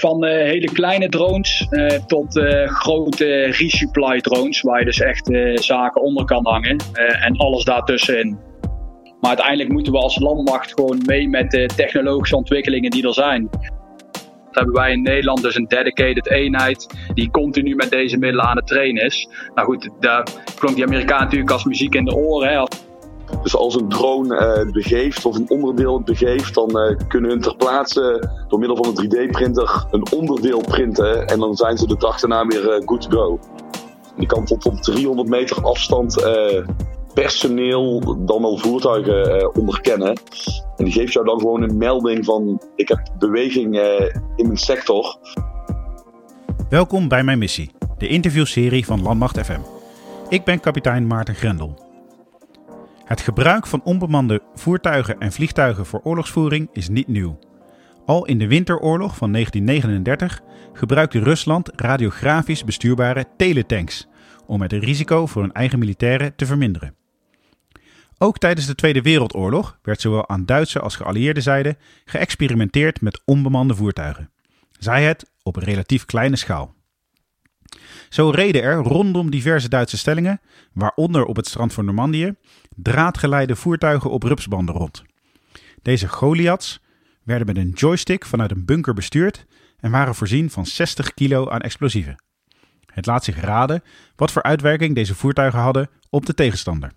Van uh, hele kleine drones uh, tot uh, grote resupply drones, waar je dus echt zaken onder kan hangen en alles daartussenin. Maar uiteindelijk moeten we als landmacht gewoon mee met de technologische ontwikkelingen die er zijn. Dat hebben wij in Nederland dus een dedicated eenheid die continu met deze middelen aan het trainen is. Nou goed, daar klonk die Amerikaan natuurlijk als muziek in de oren. Hè. Dus als een drone het begeeft of een onderdeel het begeeft, dan uh, kunnen hun ter plaatse door middel van een 3D-printer een onderdeel printen. En dan zijn ze de dag daarna weer uh, good to go. Die kan tot op 300 meter afstand personeel dan wel voertuigen onderkennen. En die geeft jou dan gewoon een melding van ik heb beweging in mijn sector. Welkom bij mijn missie, de interviewserie van Landmacht FM. Ik ben kapitein Maarten Grendel. Het gebruik van onbemande voertuigen en vliegtuigen voor oorlogsvoering is niet nieuw. Al in de winteroorlog van 1939 gebruikte Rusland radiografisch bestuurbare teletanks om het risico voor hun eigen militairen te verminderen. Ook tijdens de Tweede Wereldoorlog werd zowel aan Duitse als geallieerde zijde geëxperimenteerd met onbemande voertuigen. Zij het op relatief kleine schaal. Zo reden er rondom diverse Duitse stellingen, waaronder op het strand van Normandië, draadgeleide voertuigen op rupsbanden rond. Deze Goliaths werden met een joystick vanuit een bunker bestuurd en waren voorzien van 60 kilo aan explosieven. Het laat zich raden wat voor uitwerking deze voertuigen hadden op de tegenstander.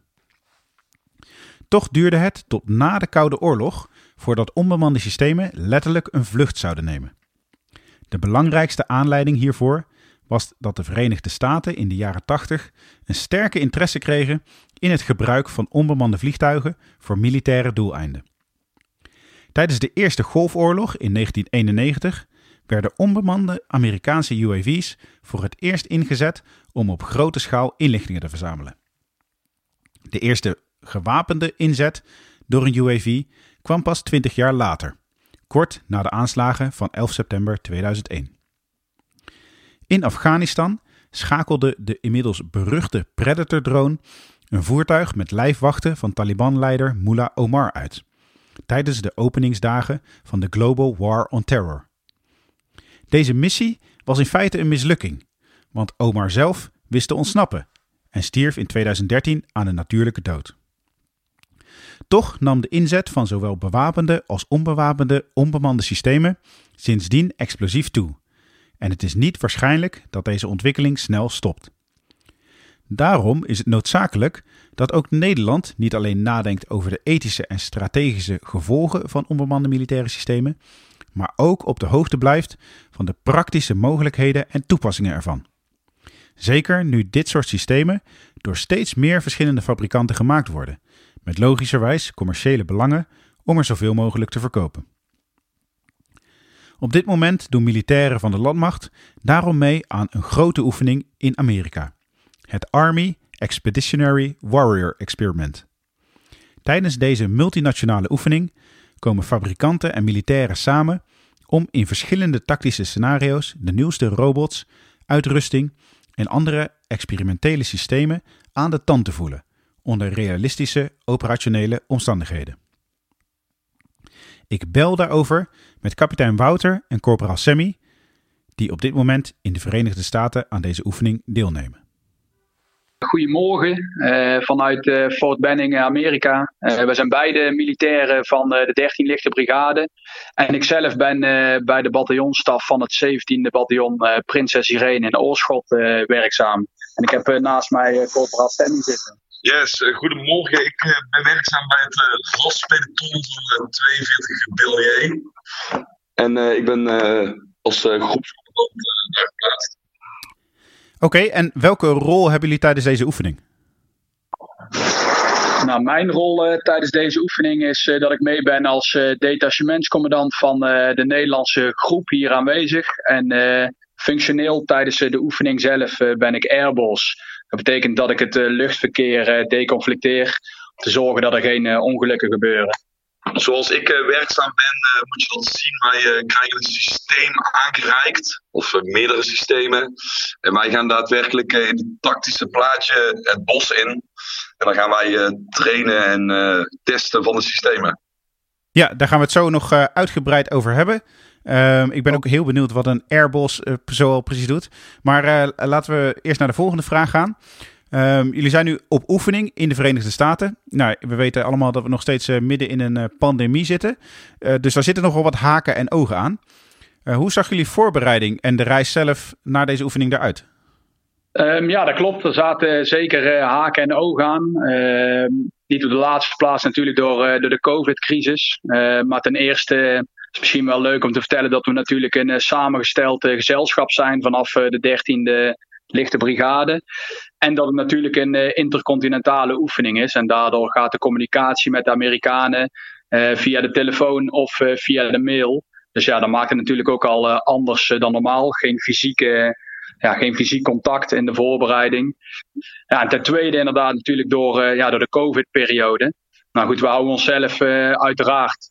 Toch duurde het tot na de Koude Oorlog voordat onbemande systemen letterlijk een vlucht zouden nemen. De belangrijkste aanleiding hiervoor was dat de Verenigde Staten in de jaren 80 een sterke interesse kregen in het gebruik van onbemande vliegtuigen voor militaire doeleinden. Tijdens de Eerste Golfoorlog in 1991 werden onbemande Amerikaanse UAV's voor het eerst ingezet om op grote schaal inlichtingen te verzamelen. De eerste gewapende inzet door een UAV kwam pas 20 jaar later, kort na de aanslagen van 11 september 2001. In Afghanistan schakelde de inmiddels beruchte Predator-drone een voertuig met lijfwachten van Taliban-leider Mullah Omar uit. Tijdens de openingsdagen van de Global War on Terror. Deze missie was in feite een mislukking, want Omar zelf wist te ontsnappen en stierf in 2013 aan een natuurlijke dood. Toch nam de inzet van zowel bewapende als onbewapende onbemande systemen sindsdien explosief toe. En het is niet waarschijnlijk dat deze ontwikkeling snel stopt. Daarom is het noodzakelijk dat ook Nederland niet alleen nadenkt over de ethische en strategische gevolgen van onbemande militaire systemen, maar ook op de hoogte blijft van de praktische mogelijkheden en toepassingen ervan. Zeker nu dit soort systemen door steeds meer verschillende fabrikanten gemaakt worden, met logischerwijs commerciële belangen om er zoveel mogelijk te verkopen. Op dit moment doen militairen van de landmacht daarom mee aan een grote oefening in Amerika het Army Expeditionary Warrior Experiment. Tijdens deze multinationale oefening komen fabrikanten en militairen samen om in verschillende tactische scenario's de nieuwste robots, uitrusting en andere experimentele systemen aan de tand te voelen onder realistische operationele omstandigheden. Ik bel daarover met kapitein Wouter en corporaal Sammy, die op dit moment in de Verenigde Staten aan deze oefening deelnemen. Goedemorgen uh, vanuit uh, Fort Benning, Amerika. Uh, we zijn beide militairen van de 13 Lichte Brigade. En ik zelf ben bij de bataljonstaf van het 17e bataljon Prinses Irene in Oorschot werkzaam. En ik heb naast mij corporaal Sammy zitten. Yes, goedemorgen. Ik ben werkzaam bij het uh, raspeloton van 42 Billier. En ik ben als groepscommandant daar geplaatst. Oké, en welke rol hebben jullie tijdens deze oefening? Nou, mijn rol uh, tijdens deze oefening is uh, dat ik mee ben als uh, detachementscommandant van de Nederlandse groep hier aanwezig. En functioneel tijdens de oefening zelf ben ik airboss. Dat betekent dat ik het luchtverkeer deconflicteer om te zorgen dat er geen ongelukken gebeuren. Zoals ik uh, werkzaam ben, uh, moet je dat zien. Wij uh, krijgen een systeem aangereikt, of meerdere systemen. En wij gaan daadwerkelijk in het tactische plaatje het bos in. En dan gaan wij trainen en testen van de systemen. Ja, daar gaan we het zo nog uitgebreid over hebben. Ehm, ik ben ook heel benieuwd wat een Airbus uh, zo precies doet. Maar laten we eerst naar de volgende vraag gaan. Ehm, jullie zijn nu op oefening in de Verenigde Staten. Nou, we weten allemaal dat we nog steeds midden in een pandemie zitten. dus daar zitten nog wel wat haken en ogen aan. hoe zag jullie voorbereiding en de reis zelf naar deze oefening eruit? Um, ja, dat klopt. Er zaten zeker haken en ogen aan. Uh, niet op de laatste plaats natuurlijk door, door de COVID-crisis. Ehm, maar ten eerste is het misschien wel leuk om te vertellen dat we natuurlijk een samengesteld gezelschap zijn vanaf de 13e lichte brigade. En dat het natuurlijk een intercontinentale oefening is. En daardoor gaat de communicatie met de Amerikanen via de telefoon of via de mail. Dus ja, dat maakt het natuurlijk ook al anders dan normaal. Geen fysieke ja, geen fysiek contact in de voorbereiding. Ja, en ten tweede inderdaad natuurlijk door, ja, door de COVID-periode. Nou goed, we houden onszelf uiteraard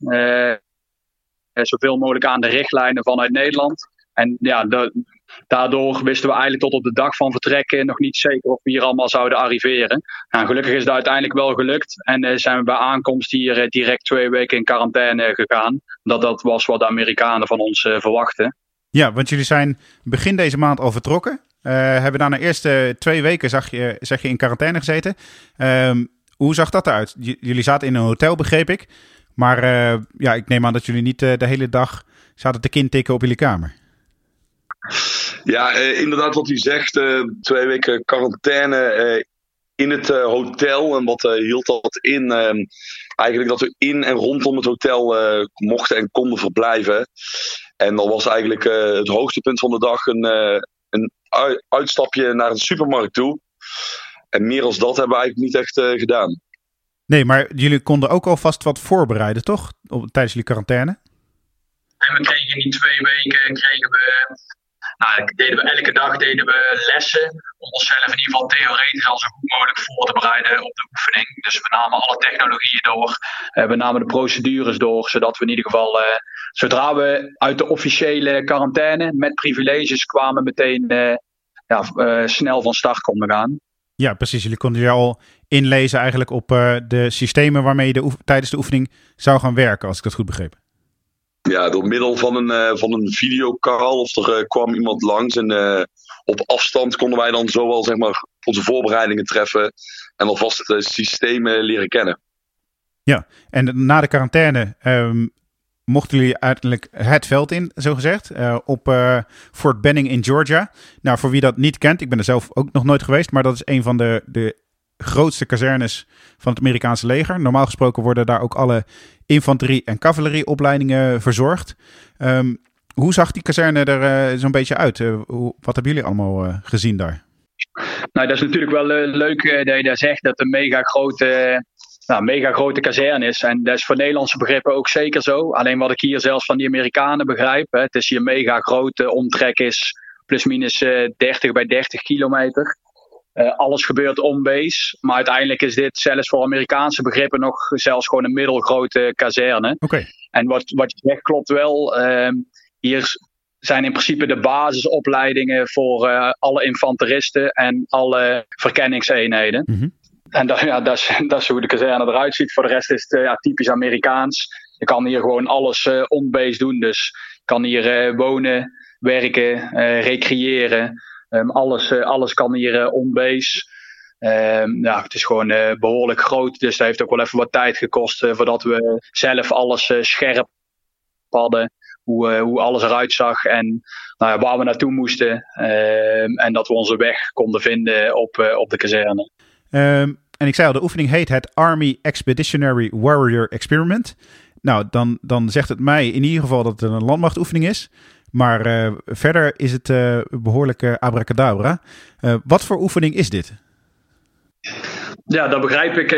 zoveel mogelijk aan de richtlijnen vanuit Nederland. En ja, de, daardoor wisten we eigenlijk tot op de dag van vertrekken nog niet zeker of we hier allemaal zouden arriveren. Nou, gelukkig is dat uiteindelijk wel gelukt. En zijn we bij aankomst hier direct twee weken in quarantaine gegaan. Dat, dat was wat de Amerikanen van ons verwachten. Ja, want jullie zijn begin deze maand al vertrokken. Hebben de eerste twee weken, zag je, zeg je, in quarantaine gezeten. Um, hoe zag dat eruit? Jullie zaten in een hotel, begreep ik. Maar ja, ik neem aan dat jullie niet de hele dag zaten te kintikken op jullie kamer. Ja, inderdaad wat u zegt. twee weken quarantaine in het hotel. En wat hield dat in? Ehm, eigenlijk dat we in en rondom het hotel mochten en konden verblijven. En dat was eigenlijk uh, het hoogtepunt van de dag een, uh, een uitstapje naar een supermarkt toe. En meer als dat hebben we eigenlijk niet echt uh, gedaan. Nee, maar jullie konden ook alvast wat voorbereiden, toch? Op, tijdens jullie quarantaine? En we kregen in die twee weken kregen we nou, deden we elke dag deden we lessen om onszelf in ieder geval theoretisch al zo goed mogelijk voor te bereiden op de oefening. Dus we namen alle technologieën door, uh, we namen de procedures door, zodat we in ieder geval, uh, zodra we uit de officiële quarantaine met privileges kwamen, meteen uh, ja, snel van start konden gaan. Ja, precies. Jullie konden je al inlezen eigenlijk op de systemen waarmee je de tijdens de oefening zou gaan werken, als ik dat goed begreep. Ja, door middel van een, uh, van een videocall of er uh, kwam iemand langs en uh, op afstand konden wij dan zowel zeg maar, onze voorbereidingen treffen en alvast de systemen leren kennen. Ja, en na de quarantaine um, mochten jullie uiteindelijk het veld in, zo gezegd, op Fort Benning in Georgia. Nou, voor wie dat niet kent, ik ben er zelf ook nog nooit geweest, maar dat is een van de, de grootste kazernes van het Amerikaanse leger. Normaal gesproken worden daar ook alle infanterie- en cavalerieopleidingen verzorgd. Um, hoe zag die kazerne er uh, zo'n beetje uit? Hoe, wat hebben jullie allemaal uh, gezien daar? Nou, dat is natuurlijk wel leuk dat je daar zegt dat een mega grote, nou, mega grote kazerne is. En dat is voor Nederlandse begrippen ook zeker zo. Alleen wat ik hier zelfs van die Amerikanen begrijp, hè, het is hier mega grote omtrek is plus minus 30 bij 30 kilometer. Uh, alles gebeurt on-base. Maar uiteindelijk is dit zelfs voor Amerikaanse begrippen nog zelfs gewoon een middelgrote kazerne. Okay. En wat, wat je zegt klopt wel. Uh, hier zijn in principe de basisopleidingen voor uh, alle infanteristen en alle verkenningseenheden. Mm -hmm. En dat, ja, dat, is, dat is hoe de kazerne eruit ziet. Voor de rest is het ja, typisch Amerikaans. Je kan hier gewoon alles on-base doen. Dus je kan hier wonen, werken, recreëren. Um, alles, uh, alles kan hier uh, onbase. Um, ja, het is gewoon uh, behoorlijk groot. Dus dat heeft ook wel even wat tijd gekost voordat we zelf alles scherp hadden. Hoe, hoe alles eruit zag en nou waar we naartoe moesten. Ehm, en dat we onze weg konden vinden op, op de kazerne. en ik zei al, de oefening heet het Army Expeditionary Warrior Experiment. Nou, dan, dan zegt het mij in ieder geval dat het een landmachtoefening is. Maar uh, verder is het uh, behoorlijk uh, abracadabra. wat voor oefening is dit? Ja, dat begrijp ik.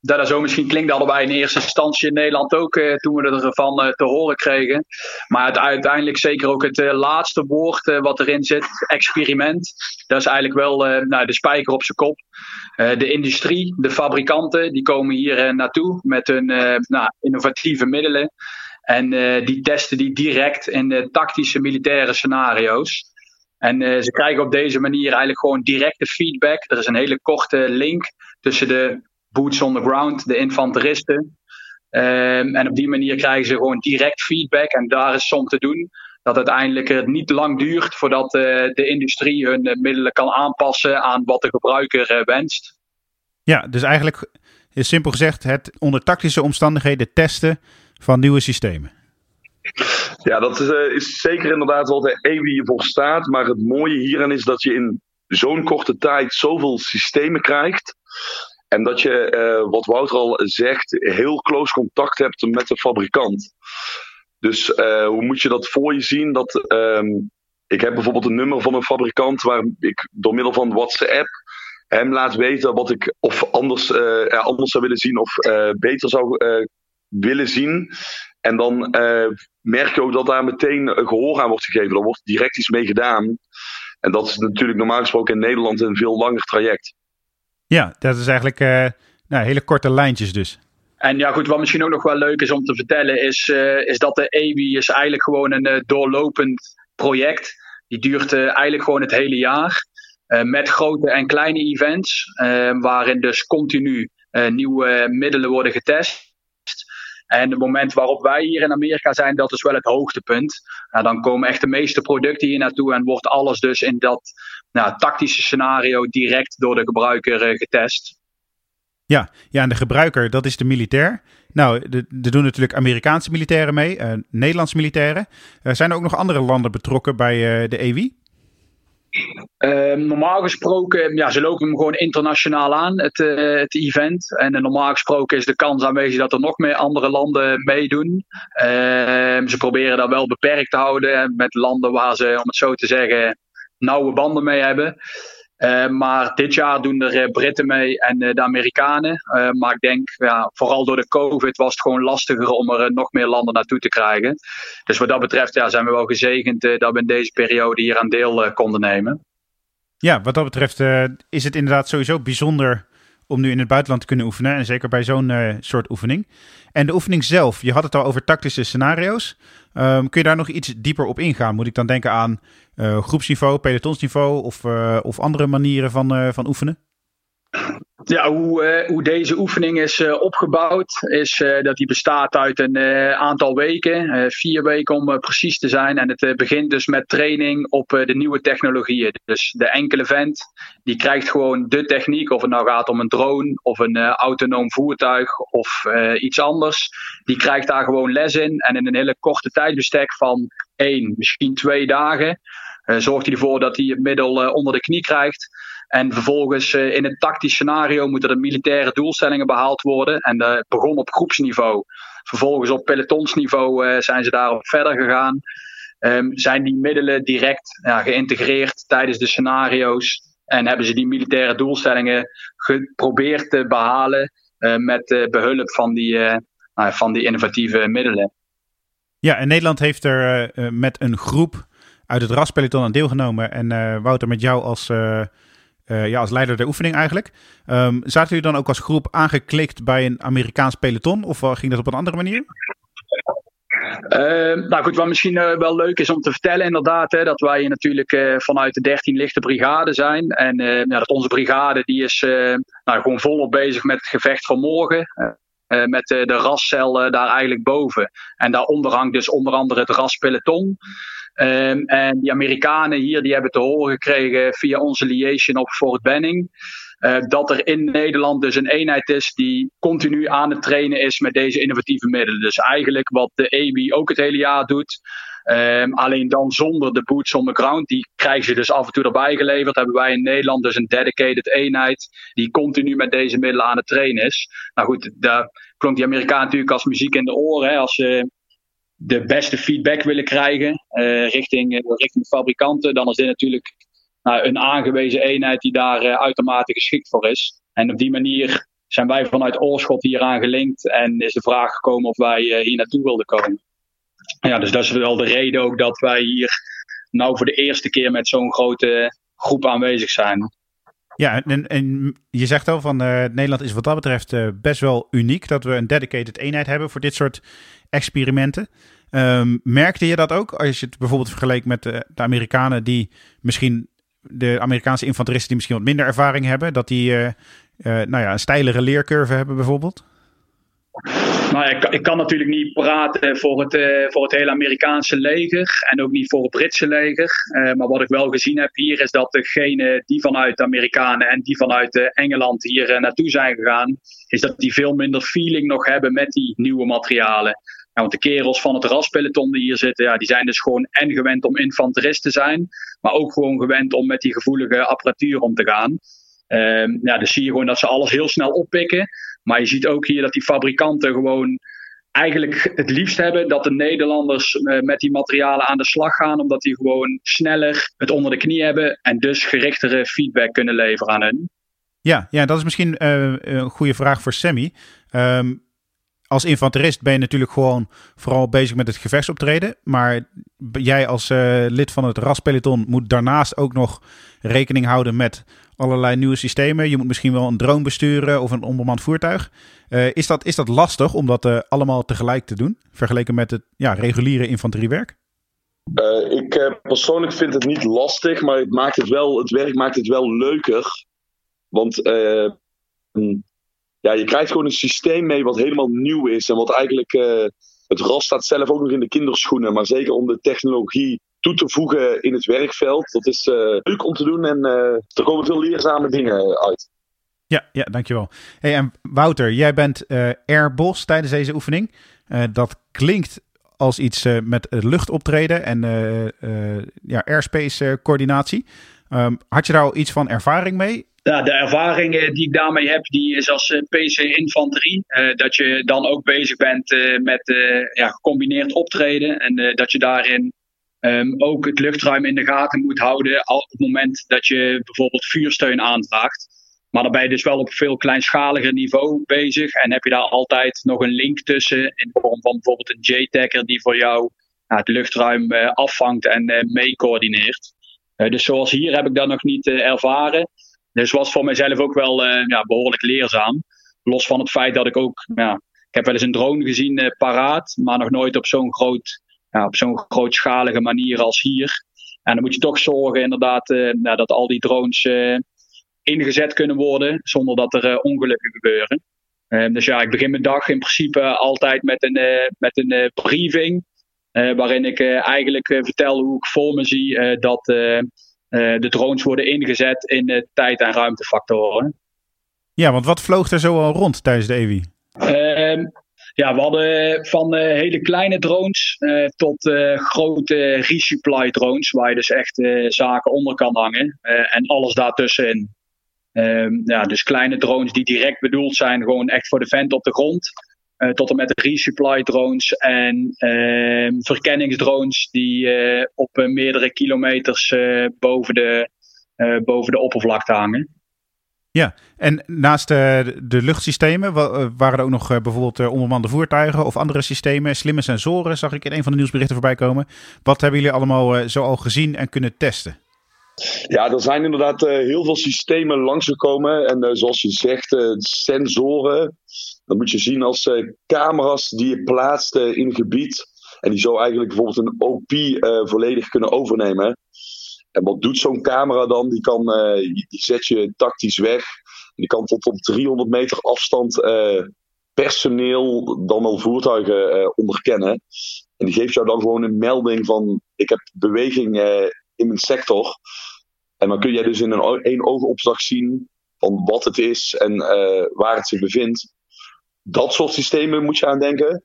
dat dat zo misschien klinkt allebei in eerste instantie in Nederland ook, toen we ervan te horen kregen. Maar het, uiteindelijk zeker ook het laatste woord wat erin zit, experiment. Dat is eigenlijk wel nou, de spijker op zijn kop. de industrie, de fabrikanten, die komen hier naartoe met hun nou, innovatieve middelen. En uh, die testen die direct in de tactische militaire scenario's. En uh, ze krijgen op deze manier eigenlijk gewoon directe feedback. Er is een hele korte link tussen de boots on the ground, de infanteristen, Ehm, en op die manier krijgen ze gewoon direct feedback. En daar is soms te doen dat uiteindelijk het niet lang duurt voordat de industrie hun middelen kan aanpassen aan wat de gebruiker wenst. Ja, dus eigenlijk is simpel gezegd het onder tactische omstandigheden testen van nieuwe systemen. Ja, dat is, uh, is zeker inderdaad wat de EWI hiervoor staat. Maar het mooie hierin is dat je in zo'n korte tijd zoveel systemen krijgt. En dat je, uh, wat Wouter al zegt, heel close contact hebt met de fabrikant. Dus uh, hoe moet je dat voor je zien? Dat, um, ik heb bijvoorbeeld een nummer van een fabrikant waar ik door middel van WhatsApp hem laat weten wat ik of anders, anders zou willen zien of beter zou willen zien. En dan uh, merk je ook dat daar meteen gehoor aan wordt gegeven. Er wordt direct iets mee gedaan. En dat is natuurlijk normaal gesproken in Nederland een veel langer traject. Ja, dat is eigenlijk uh, nou, hele korte lijntjes dus. En ja, goed, wat misschien ook nog wel leuk is om te vertellen, is, uh, is dat de EWI is eigenlijk gewoon een doorlopend project. Die duurt eigenlijk gewoon het hele jaar. met grote en kleine events, waarin dus continu nieuwe middelen worden getest. En het moment waarop wij hier in Amerika zijn, dat is wel het hoogtepunt. Nou, dan komen echt de meeste producten hier naartoe en wordt alles dus in dat nou, tactische scenario direct door de gebruiker uh, getest. Ja, ja, en de gebruiker, dat is de militair. Nou, er doen natuurlijk Amerikaanse militairen mee, uh, Nederlandse militairen. Uh, zijn er ook nog andere landen betrokken bij de EWI? Uh, normaal gesproken, ja, ze lopen hem gewoon internationaal aan, het, uh, het event. En uh, normaal gesproken is de kans aanwezig dat er nog meer andere landen meedoen. Ehm, ze proberen dat wel beperkt te houden met landen waar ze, om het zo te zeggen, nauwe banden mee hebben. Ehm, maar dit jaar doen er eh, Britten mee en de Amerikanen. maar ik denk, ja, vooral door de COVID was het gewoon lastiger om er nog meer landen naartoe te krijgen. Dus wat dat betreft ja, zijn we wel gezegend dat we in deze periode hier aan deel konden nemen. Ja, wat dat betreft is het inderdaad sowieso bijzonder om nu in het buitenland te kunnen oefenen. En zeker bij zo'n soort oefening. En de oefening zelf, je had het al over tactische scenario's. Um, kun je daar nog iets dieper op ingaan? Moet ik dan denken aan uh, groepsniveau, pelotonsniveau of, of andere manieren van, van oefenen? Ja, hoe, uh, hoe deze oefening is uh, opgebouwd, is uh, dat die bestaat uit een aantal weken, vier weken om precies te zijn. En het begint dus met training op de nieuwe technologieën. Dus de enkele vent, die krijgt gewoon de techniek, of het nou gaat om een drone of een autonoom voertuig of iets anders. Die krijgt daar gewoon les in en in een hele korte tijdbestek van één, misschien twee dagen, zorgt hij ervoor dat hij het middel onder de knie krijgt. En vervolgens uh, in een tactisch scenario moeten er militaire doelstellingen behaald worden. En dat begon op groepsniveau. Vervolgens op pelotonsniveau uh, zijn ze daarop verder gegaan. Um, zijn die middelen direct ja, geïntegreerd tijdens de scenario's. En hebben ze die militaire doelstellingen geprobeerd te behalen met behulp van die, nou, van die innovatieve middelen. Ja, en Nederland heeft er met een groep uit het RAS-peloton aan deelgenomen. En Wouter, met jou als uh, ja, als leider der oefening eigenlijk. Um, zaten jullie dan ook als groep aangeklikt bij een Amerikaans peloton of uh, ging dat op een andere manier? Uh, nou goed, wat misschien uh, wel leuk is om te vertellen inderdaad, hè, dat wij natuurlijk vanuit de 13 lichte brigade zijn. En ja, dat onze brigade die is nou, gewoon volop bezig met het gevecht van morgen. met de rascel daar eigenlijk boven. En daaronder hangt dus onder andere het raspeloton. Um, en die Amerikanen hier die hebben te horen gekregen via onze liaison op Fort Benning. Uh, dat er in Nederland dus een eenheid is die continu aan het trainen is met deze innovatieve middelen. Dus eigenlijk wat de EBI ook het hele jaar doet. Um, alleen dan zonder de boots on the ground. Die krijgen ze dus af en toe erbij geleverd. Hebben wij in Nederland dus een dedicated eenheid. Die continu met deze middelen aan het trainen is. Nou goed, daar klonk die Amerikaan natuurlijk als muziek in de oren. Hè, als ze de beste feedback willen krijgen uh, richting, uh, richting fabrikanten, dan is dit natuurlijk nou, een aangewezen eenheid die daar uh, uitermate geschikt voor is. En op die manier zijn wij vanuit Oorschot hier aan gelinkt en is de vraag gekomen of wij hier naartoe wilden komen. Ja, dus dat is wel de reden ook dat wij hier nou voor de eerste keer met zo'n grote groep aanwezig zijn. Ja, en, je zegt al van Nederland is wat dat betreft best wel uniek dat we een dedicated eenheid hebben voor dit soort experimenten. Um, merkte je dat ook als je het bijvoorbeeld vergeleek met de, Amerikanen die misschien de Amerikaanse infanteristen die misschien wat minder ervaring hebben, dat die uh, nou ja, een steilere leercurve hebben bijvoorbeeld? Nou, ik, ik, kan natuurlijk niet praten voor het, uh, voor het hele Amerikaanse leger en ook niet voor het Britse leger. Maar wat ik wel gezien heb hier is dat degene die vanuit de Amerikanen en die vanuit Engeland hier naartoe zijn gegaan, is dat die veel minder feeling nog hebben met die nieuwe materialen. Want de kerels van het raspeloton die hier zitten, ja, die zijn dus gewoon en gewend om infanterist te zijn, maar ook gewoon gewend om met die gevoelige apparatuur om te gaan. Ehm, ja, dus zie je gewoon dat ze alles heel snel oppikken. Maar je ziet ook hier dat die fabrikanten gewoon eigenlijk het liefst hebben dat de Nederlanders uh, met die materialen aan de slag gaan, omdat die gewoon sneller het onder de knie hebben en dus gerichtere feedback kunnen leveren aan hen. Ja, ja dat is misschien uh, een goede vraag voor Sammy. Um, als infanterist ben je natuurlijk gewoon vooral bezig met het gevechtsoptreden. Maar jij als uh, lid van het raspeloton moet daarnaast ook nog rekening houden met allerlei nieuwe systemen. Je moet misschien wel een drone besturen of een onbemand voertuig. Uh, is, dat, is dat lastig om dat uh, allemaal tegelijk te doen, vergeleken met het ja, reguliere infanteriewerk? Ik persoonlijk vind het niet lastig, maar het, maakt het, wel, het werk maakt het wel leuker. Want ja, je krijgt gewoon een systeem mee wat helemaal nieuw is. En wat eigenlijk. het RAS staat zelf ook nog in de kinderschoenen. Maar zeker om de technologie toe te voegen in het werkveld. Dat is uh, leuk om te doen en uh, er komen veel leerzame dingen uit. Ja, ja dankjewel. Hey, en Wouter, jij bent uh, tijdens deze oefening. dat klinkt als iets met luchtoptreden en ja, airspace coördinatie. Um, had je daar al iets van ervaring mee? De ervaring die ik daarmee heb, die is als PC-infanterie. dat je dan ook bezig bent met ja, gecombineerd optreden. En dat je daarin Um, ook het luchtruim in de gaten moet houden op het moment dat je bijvoorbeeld vuursteun aanvraagt. Maar dan ben je dus wel op veel kleinschaliger niveau bezig. En heb je daar altijd nog een link tussen. In de vorm van bijvoorbeeld een J-tagger die voor jou het luchtruim afvangt en mee coördineert. Dus zoals hier heb ik dat nog niet ervaren. Dus was voor mijzelf ook wel ja, behoorlijk leerzaam. Los van het feit dat ik ook. Ja, ik heb wel eens een drone gezien paraat. Maar nog nooit op zo'n groot ja, op zo'n grootschalige manier als hier. En dan moet je toch zorgen inderdaad uh, nou, dat al die drones ingezet kunnen worden zonder dat er ongelukken gebeuren. Ehm, dus ja, ik begin mijn dag in principe altijd met een, met een briefing. waarin ik eigenlijk vertel hoe ik voor me zie dat de drones worden ingezet in tijd- en ruimtefactoren. Ja, want wat vloog er zo al rond tijdens de EWI? Ehm, ja, we hadden van uh, hele kleine drones uh, tot grote resupply drones, waar je dus echt zaken onder kan hangen en alles daartussenin. Um, ja, dus kleine drones die direct bedoeld zijn, gewoon echt voor de vent op de grond. Tot en met de resupply drones en ehm, verkenningsdrones die op meerdere kilometers boven, de, boven de oppervlakte hangen. Ja, en naast uh, de luchtsystemen eh, waren er ook nog uh, bijvoorbeeld onbemande voertuigen of andere systemen. Slimme sensoren zag ik in een van de nieuwsberichten voorbij komen. Wat hebben jullie allemaal zo al gezien en kunnen testen? Ja, er zijn inderdaad heel veel systemen langsgekomen. En zoals je zegt, sensoren. Dat moet je zien als camera's die je plaatst in een gebied. En die zo eigenlijk bijvoorbeeld een OP volledig kunnen overnemen. En wat doet zo'n camera dan? Die, kan, die zet je tactisch weg. Die kan tot op 300 meter afstand personeel, dan wel voertuigen onderkennen. En die geeft jou dan gewoon een melding van: ik heb beweging in mijn sector. En dan kun jij dus in een één oogopslag zien van wat het is en waar het zich bevindt. Dat soort systemen moet je aan denken.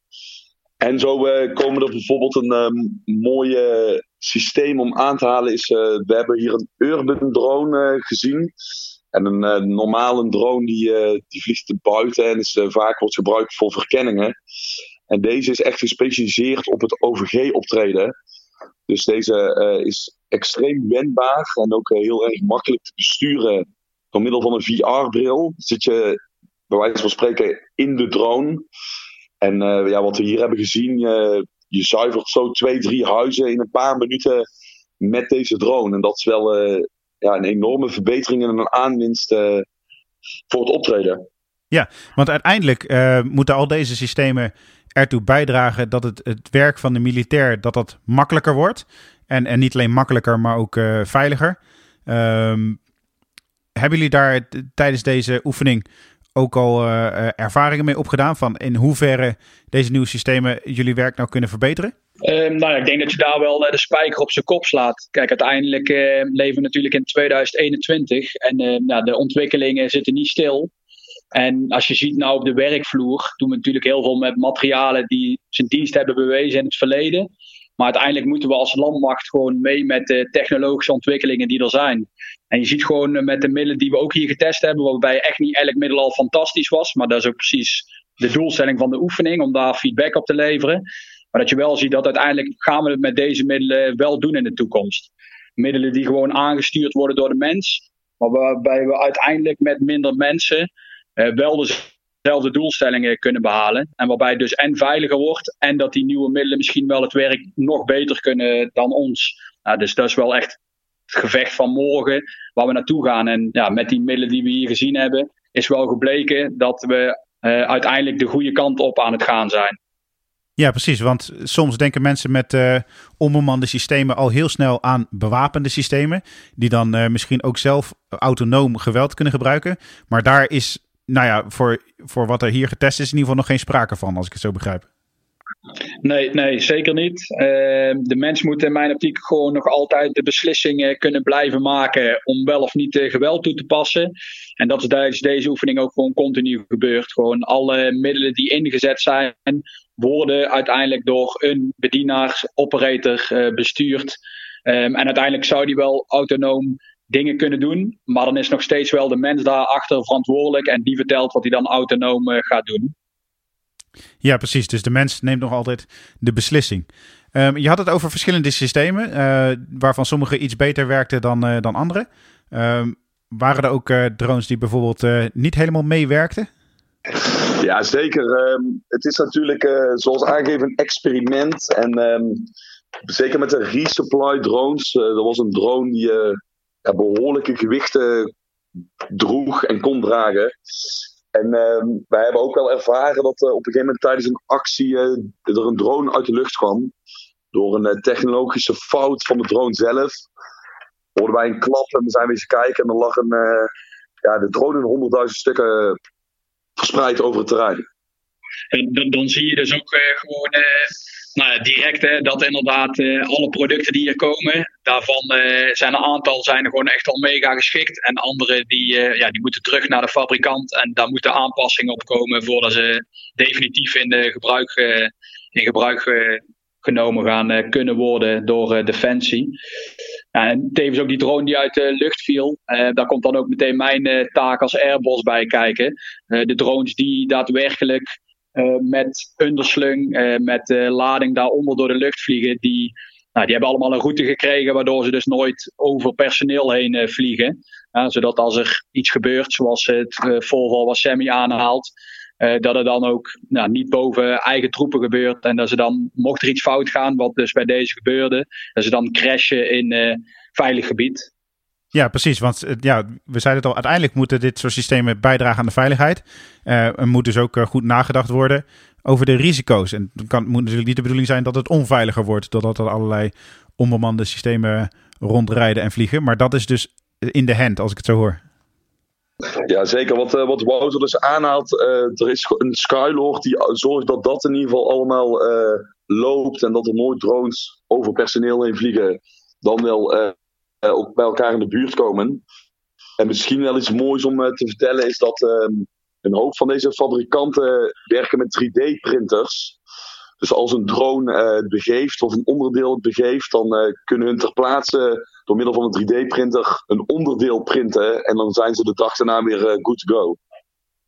En zo komen er bijvoorbeeld een um, mooie systeem om aan te halen is, uh, we hebben hier een urban drone uh, gezien. En een normale drone die, die vliegt buiten en is, vaak wordt gebruikt voor verkenningen. En deze is echt gespecialiseerd op het OVG-optreden. Dus deze is extreem wendbaar en ook heel erg makkelijk te besturen door middel van een VR-bril. Zit je bij wijze van spreken in de drone. En ja, wat we hier hebben gezien, je zuivert zo twee, drie huizen in een paar minuten met deze drone. En dat is wel uh, ja, een enorme verbetering en een aanwinst voor het optreden. Ja, want uiteindelijk moeten al deze systemen ertoe bijdragen dat het, het werk van de militair dat dat makkelijker wordt. En, en niet alleen makkelijker, maar ook veiliger. Um, hebben jullie daar tijdens deze oefening ook al ervaringen mee opgedaan van in hoeverre deze nieuwe systemen jullie werk nou kunnen verbeteren? Um, nou ja, ik denk dat je daar wel de spijker op zijn kop slaat. Kijk, uiteindelijk leven we natuurlijk in 2021 en nou, de ontwikkelingen zitten niet stil. En als je ziet nou op de werkvloer, doen we natuurlijk heel veel met materialen die zijn dienst hebben bewezen in het verleden. Maar uiteindelijk moeten we als landmacht gewoon mee met de technologische ontwikkelingen die er zijn. En je ziet gewoon met de middelen die we ook hier getest hebben, waarbij echt niet elk middel al fantastisch was. Maar dat is ook precies de doelstelling van de oefening, om daar feedback op te leveren. Maar dat je wel ziet dat uiteindelijk gaan we het met deze middelen wel doen in de toekomst. Middelen die gewoon aangestuurd worden door de mens. Maar waarbij we uiteindelijk met minder mensen uh, wel dezelfde doelstellingen kunnen behalen. En waarbij het dus en veiliger wordt en dat die nieuwe middelen misschien wel het werk nog beter kunnen dan ons. Nou, dus dat is wel echt het gevecht van morgen waar we naartoe gaan. En ja, met die middelen die we hier gezien hebben, is wel gebleken dat we uh, uiteindelijk de goede kant op aan het gaan zijn. Ja, precies. Want soms denken mensen met uh, onbemande systemen al heel snel aan bewapende systemen. Die dan uh, misschien ook zelf autonoom geweld kunnen gebruiken. Maar daar is nou ja, voor, voor wat er hier getest is, in ieder geval nog geen sprake van, als ik het zo begrijp. Nee, nee, zeker niet. Ehm, de mens moet in mijn optiek gewoon nog altijd de beslissingen kunnen blijven maken om wel of niet geweld toe te passen. En dat is tijdens deze oefening ook gewoon continu gebeurd. Gewoon alle middelen die ingezet zijn, worden uiteindelijk door een bedienaar, operator uh, bestuurd. Um, en uiteindelijk zou die wel autonoom dingen kunnen doen. Maar dan is nog steeds wel de mens daarachter verantwoordelijk en die vertelt wat hij dan autonoom uh, gaat doen. Ja, precies. Dus de mens neemt nog altijd de beslissing. Um, je had het over verschillende systemen, uh, waarvan sommige iets beter werkten dan, uh, dan andere. Um, waren er ook drones die bijvoorbeeld niet helemaal meewerkten? Ja, zeker. Um, het is natuurlijk, zoals aangegeven, een experiment. En zeker met de resupply drones. er was een drone die behoorlijke gewichten droeg en kon dragen. En uh, wij hebben ook wel ervaren dat uh, op een gegeven moment tijdens een actie uh, er een drone uit de lucht kwam. Door een uh, technologische fout van de drone zelf. Hoorden wij een klap en we zijn weer eens kijken. En er lag een, ja, de drone in honderdduizend stukken verspreid over het terrein. En dan, dan zie je dus ook gewoon nou ja, direct hè, dat inderdaad uh, alle producten die hier komen, daarvan uh, zijn een aantal zijn gewoon echt al mega geschikt. En andere die, uh, ja, die moeten terug naar de fabrikant en daar moeten aanpassingen op komen voordat ze definitief in, gebruik, in gebruik genomen gaan kunnen worden door Defensie. En tevens ook die drone die uit de lucht viel. daar komt dan ook meteen mijn taak als Airbus bij kijken. de drones die daadwerkelijk uh, met underslung, uh, met lading daaronder door de lucht vliegen. Die, nou, die hebben allemaal een route gekregen waardoor ze dus nooit over personeel heen vliegen. zodat als er iets gebeurt, zoals het voorval wat Sammy aanhaalt, dat het dan ook nou, niet boven eigen troepen gebeurt. En dat ze dan, mocht er iets fout gaan, wat dus bij deze gebeurde, dat ze dan crashen in veilig gebied. Ja, precies. Want eh, ja, we zeiden het al, uiteindelijk moeten dit soort systemen bijdragen aan de veiligheid. Uh, er moet dus ook eh, goed nagedacht worden over de risico's. En het kan, moet natuurlijk niet de bedoeling zijn dat het onveiliger wordt, doordat er allerlei onbemande systemen rondrijden en vliegen. Maar dat is dus in de hand, als ik het zo hoor. Ja, zeker. Wat, wat Wouter dus aanhaalt, er is een Skylord die zorgt dat dat in ieder geval allemaal loopt en dat er nooit drones over personeel heen vliegen. Dan wel eh, ook bij elkaar in de buurt komen. En misschien wel iets moois om eh, te vertellen is dat ehm, een hoop van deze fabrikanten werken met 3D-printers. Dus als een drone uh, het begeeft of een onderdeel het begeeft, dan kunnen hun ter plaatse door middel van een 3D-printer een onderdeel printen. En dan zijn ze de dag daarna weer good to go.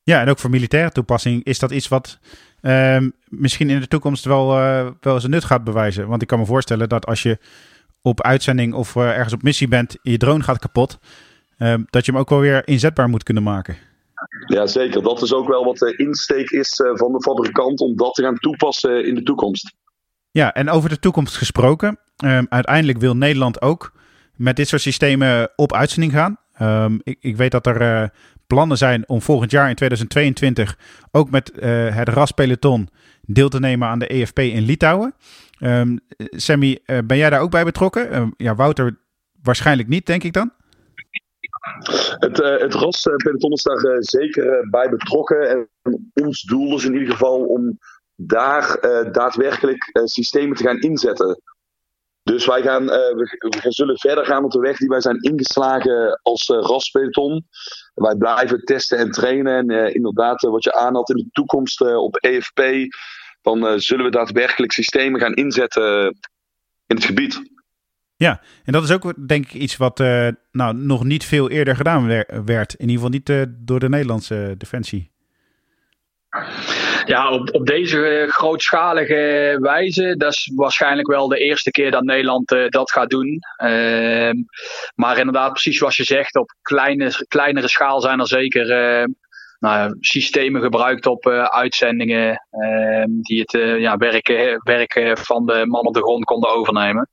Ja, en ook voor militaire toepassing is dat iets wat ehm, misschien in de toekomst wel, wel zijn nut gaat bewijzen. Want ik kan me voorstellen dat als je op uitzending of uh, ergens op missie bent, je drone gaat kapot, uh, dat je hem ook wel weer inzetbaar moet kunnen maken. Ja, zeker. Dat is ook wel wat de insteek is uh, van de fabrikant om dat te gaan toepassen in de toekomst. Ja, en over de toekomst gesproken. Ehm, uiteindelijk wil Nederland ook met dit soort systemen op uitzending gaan. Um, ik, ik, weet dat er uh, plannen zijn om volgend jaar in 2022 ook met het RAS-peloton deel te nemen aan de EFP in Litouwen. Um, Sammy, uh, ben jij daar ook bij betrokken? Uh, ja, Wouter waarschijnlijk niet, denk ik dan? Het, uh, het RAS-peloton is daar zeker bij betrokken. En ons doel is in ieder geval om daar daadwerkelijk systemen te gaan inzetten. Dus wij gaan, we, zullen verder gaan op de weg die wij zijn ingeslagen als uh, RAS-peloton. Wij blijven testen en trainen. En inderdaad, wat je aanhaalt in de toekomst op EFP, dan zullen we daadwerkelijk systemen gaan inzetten in het gebied. Ja, en dat is ook denk ik iets wat uh, nou, nog niet veel eerder gedaan werd. In ieder geval niet uh, door de Nederlandse defensie. Ja, op, op deze eh, grootschalige wijze, dat is waarschijnlijk wel de eerste keer dat Nederland uh, dat gaat doen. Uh, maar inderdaad, precies zoals je zegt, op kleine, kleinere schaal zijn er zeker nou, systemen gebruikt op uitzendingen ehm, die het ja, werk, werk van de man op de grond konden overnemen.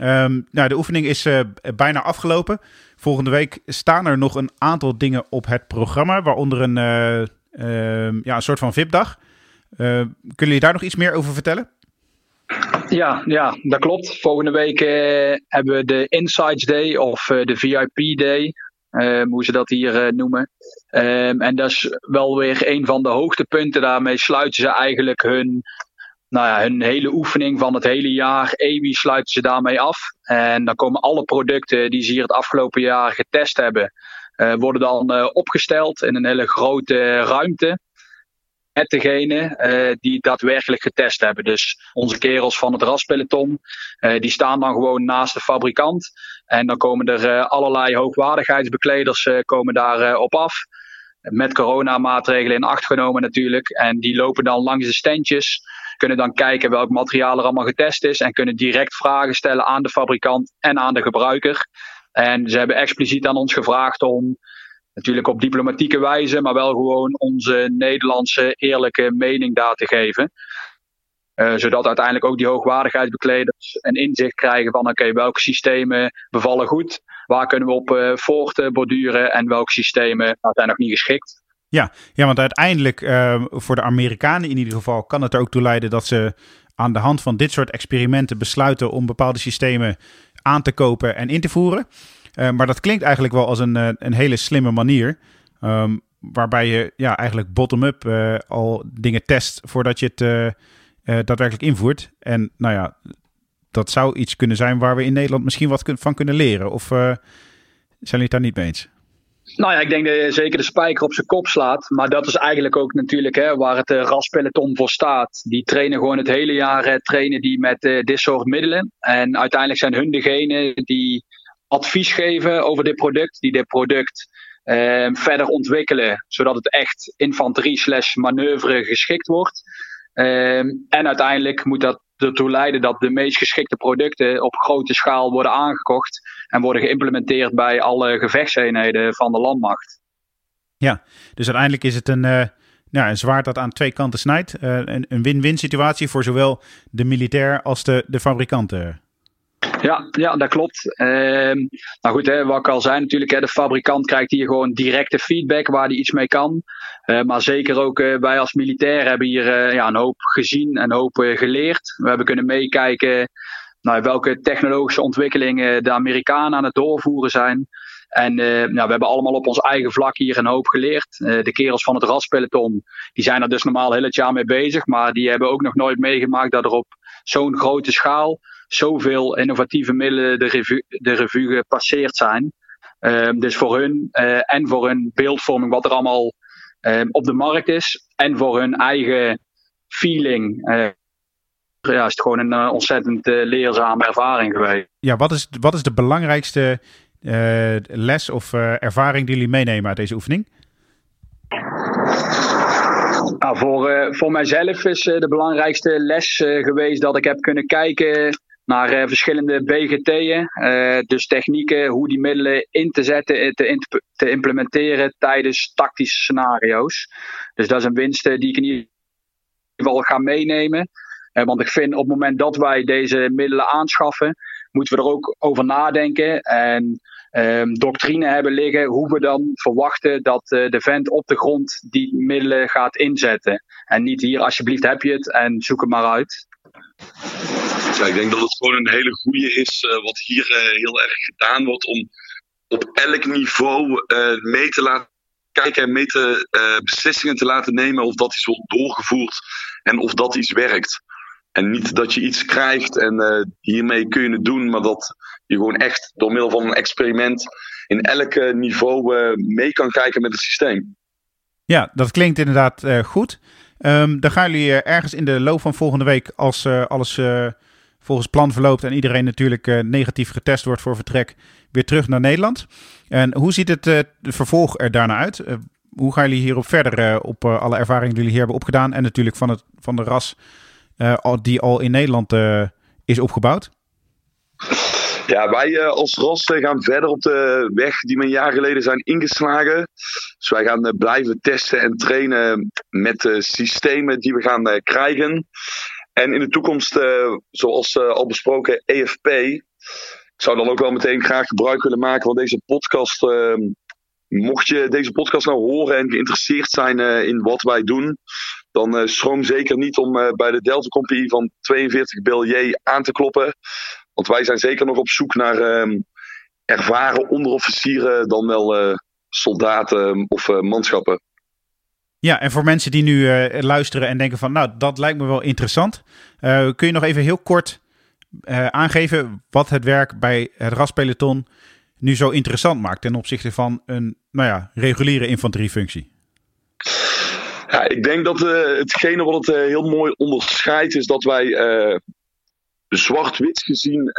Um, nou, de oefening is uh, bijna afgelopen. Volgende week staan er nog een aantal dingen op het programma, waaronder een, uh, uh, ja, een soort van VIP-dag. Ehm, kunnen jullie daar nog iets meer over vertellen? Ja, ja dat klopt. Volgende week eh, hebben we de Insights Day of eh, de VIP Day, hoe ze dat hier noemen. en dat is wel weer een van de hoogtepunten. Daarmee sluiten ze eigenlijk hun nou ja, hun hele oefening van het hele jaar, EWI, sluiten ze daarmee af. En dan komen alle producten die ze hier het afgelopen jaar getest hebben, uh, worden dan uh, opgesteld in een hele grote ruimte. Met degene uh, die daadwerkelijk getest hebben. Dus onze kerels van het raspeloton, die staan dan gewoon naast de fabrikant. En dan komen er allerlei hoogwaardigheidsbekleders komen daar op af met coronamaatregelen in acht genomen natuurlijk. En die lopen dan langs de standjes kunnen dan kijken welk materiaal er allemaal getest is en kunnen direct vragen stellen aan de fabrikant en aan de gebruiker. En ze hebben expliciet aan ons gevraagd om, natuurlijk op diplomatieke wijze, maar wel gewoon onze Nederlandse eerlijke mening daar te geven. Uh, zodat uiteindelijk ook die hoogwaardigheidsbekleders een inzicht krijgen van oké, welke systemen bevallen goed, waar kunnen we op uh, voortborduren en welke systemen zijn nog niet geschikt. Ja, ja want uiteindelijk uh, voor de Amerikanen in ieder geval kan het er ook toe leiden dat ze aan de hand van dit soort experimenten besluiten om bepaalde systemen aan te kopen en in te voeren. Uh, maar dat klinkt eigenlijk wel als een, uh, een hele slimme manier. Um, waarbij je ja, eigenlijk bottom-up uh, al dingen test voordat je het daadwerkelijk invoert. En nou ja, dat zou iets kunnen zijn waar we in Nederland misschien wat van kunnen leren. Of zijn jullie het daar niet mee eens? Nou ja, ik denk dat je zeker de spijker op zijn kop slaat. Maar dat is eigenlijk ook natuurlijk hè, waar het uh, voor staat. Die trainen gewoon het hele jaar trainen die met dit soort middelen. En uiteindelijk zijn hun degene die advies geven over dit product. Die dit product ehm, verder ontwikkelen. Zodat het echt infanterie slash manoeuvre geschikt wordt. Ehm, en uiteindelijk moet dat ertoe leiden dat de meest geschikte producten op grote schaal worden aangekocht en worden geïmplementeerd bij alle gevechtseenheden van de landmacht. Ja, dus uiteindelijk is het een, uh, ja, een zwaard dat aan twee kanten snijdt. Uh, een win-win situatie voor zowel de militair als de, de fabrikanten. Ja, ja, dat klopt. Ehm, nou goed, hè, wat ik al zei natuurlijk, hè, de fabrikant krijgt hier gewoon directe feedback waar hij iets mee kan. Uh, maar zeker ook uh, wij als militair hebben hier uh, ja, een hoop gezien en een hoop geleerd. We hebben kunnen meekijken naar welke technologische ontwikkelingen de Amerikanen aan het doorvoeren zijn. En nou, we hebben allemaal op ons eigen vlak hier een hoop geleerd. de kerels van het raspeloton, die zijn er dus normaal heel het jaar mee bezig. Maar die hebben ook nog nooit meegemaakt dat er op zo'n grote schaal zoveel innovatieve middelen de revue, de revue gepasseerd zijn. Um, dus voor hun uh, en voor hun beeldvorming, wat er allemaal um, op de markt is, en voor hun eigen feeling. Uh, ja, is gewoon een uh, ontzettend leerzame ervaring geweest. Ja, wat is, wat is de belangrijkste les of ervaring die jullie meenemen uit deze oefening? Nou, voor, voor mijzelf is de belangrijkste les geweest dat ik heb kunnen kijken naar verschillende BGT'en. Eh, dus technieken, hoe die middelen in te zetten, eh, te, te, implementeren tijdens tactische scenario's. Dus dat is een winst die ik in ieder geval ga meenemen. Want ik vind op het moment dat wij deze middelen aanschaffen, moeten we er ook over nadenken. En um, doctrine hebben liggen hoe we dan verwachten dat de vent op de grond die middelen gaat inzetten. En niet hier, alsjeblieft heb je het en zoek het maar uit. Ja, ik denk dat het gewoon een hele goede is uh, wat hier uh, heel erg gedaan wordt om op elk niveau mee te laten kijken en mee te, beslissingen te laten nemen of dat iets wordt doorgevoerd en of dat iets werkt. En niet dat je iets krijgt en hiermee kun je het doen, maar dat je gewoon echt door middel van een experiment in elk niveau mee kan kijken met het systeem. Ja, dat klinkt inderdaad goed. Um, dan gaan jullie ergens in de loop van volgende week, als alles volgens plan verloopt en iedereen natuurlijk negatief getest wordt voor vertrek, weer terug naar Nederland. En hoe ziet het vervolg er daarna uit? hoe gaan jullie hierop verder op alle ervaringen die jullie hier hebben opgedaan en natuurlijk van, het, van de ras die al in Nederland is opgebouwd? Ja, wij eh, als RAS gaan verder op de weg die we een jaar geleden zijn ingeslagen. Dus wij gaan eh, blijven testen en trainen met de systemen die we gaan eh, krijgen. En in de toekomst, zoals al besproken, EFP. Ik zou dan ook wel meteen graag gebruik willen maken van deze podcast. mocht je deze podcast nou horen en geïnteresseerd zijn in wat wij doen, dan schroom zeker niet om bij de Delta Company van 42 BLJ aan te kloppen. Want wij zijn zeker nog op zoek naar ehm, ervaren onderofficieren dan wel uh, soldaten of uh, manschappen. Ja, en voor mensen die nu luisteren en denken van, nou, dat lijkt me wel interessant. kun je nog even heel kort aangeven wat het werk bij het raspeloton nu zo interessant maakt ten opzichte van een, nou ja, reguliere infanteriefunctie? Ja, ik denk dat hetgene wat het heel mooi onderscheidt is dat wij zwart-wit gezien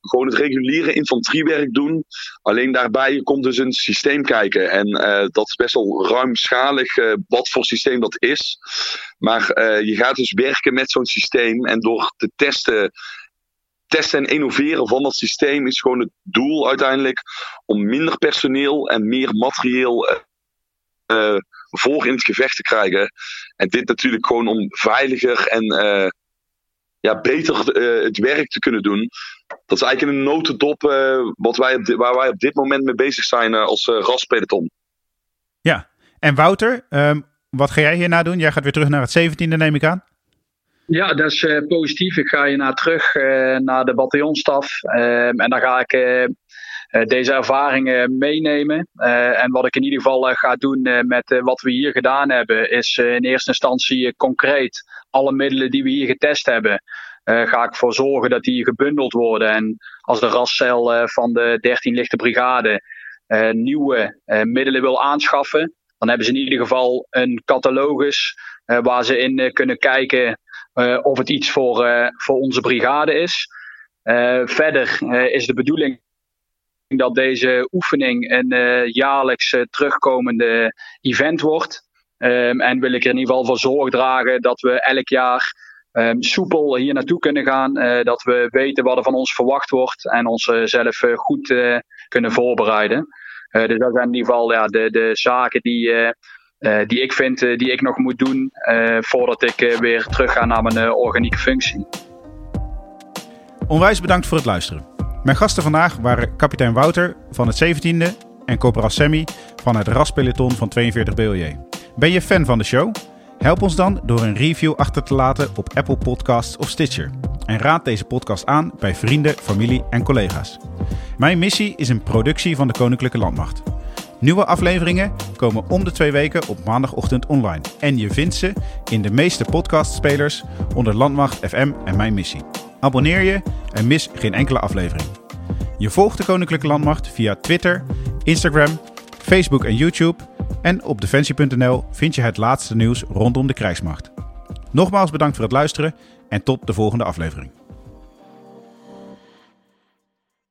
gewoon het reguliere infanteriewerk doen. Alleen daarbij komt dus een systeem kijken. En dat is best wel ruimschalig wat voor systeem dat is. Maar je gaat dus werken met zo'n systeem. En door te testen, testen en innoveren van dat systeem is gewoon het doel uiteindelijk om minder personeel en meer materieel voor in het gevecht te krijgen. En dit natuurlijk gewoon om veiliger en ja, beter uh, het werk te kunnen doen. Dat is eigenlijk in een notendop uh, wat wij op waar wij op dit moment mee bezig zijn uh, als uh, raspeloton. Ja, en Wouter, um, wat ga jij hierna doen? Jij gaat weer terug naar het 17e, neem ik aan. Ja, dat is positief. Ik ga hierna terug naar de bataljonstaf. Ehm, en dan ga ik deze ervaringen meenemen. en wat ik in ieder geval ga doen met wat we hier gedaan hebben, is in eerste instantie concreet alle middelen die we hier getest hebben, ga ik voor zorgen dat die gebundeld worden. En als de rascel van de 13 lichte brigade nieuwe middelen wil aanschaffen, dan hebben ze in ieder geval een catalogus waar ze in kunnen kijken of het iets voor, voor onze brigade is. verder is de bedoeling dat deze oefening een jaarlijks terugkomende event wordt. Um, en wil ik er in ieder geval voor zorg dragen dat we elk jaar um, soepel hier naartoe kunnen gaan. Uh, dat we weten wat er van ons verwacht wordt en onszelf zelf goed kunnen voorbereiden. dus dat zijn in ieder geval ja, de, de zaken die, die ik vind die ik nog moet doen voordat ik weer terug ga naar mijn organieke functie. Onwijs bedankt voor het luisteren. Mijn gasten vandaag waren kapitein Wouter van het 17e en corporaal Sammy van het raspeloton van 42 BLJ. Ben je fan van de show? Help ons dan door een review achter te laten op Apple Podcasts of Stitcher. En raad deze podcast aan bij vrienden, familie en collega's. Mijn missie is een productie van de Koninklijke Landmacht. Nieuwe afleveringen komen om de twee weken op maandagochtend online. En je vindt ze in de meeste podcastspelers onder Landmacht FM en Mijn Missie. Abonneer je en mis geen enkele aflevering. Je volgt de Koninklijke Landmacht via Twitter, Instagram, Facebook en YouTube en op defensie.nl vind je het laatste nieuws rondom de krijgsmacht. Nogmaals bedankt voor het luisteren en tot de volgende aflevering.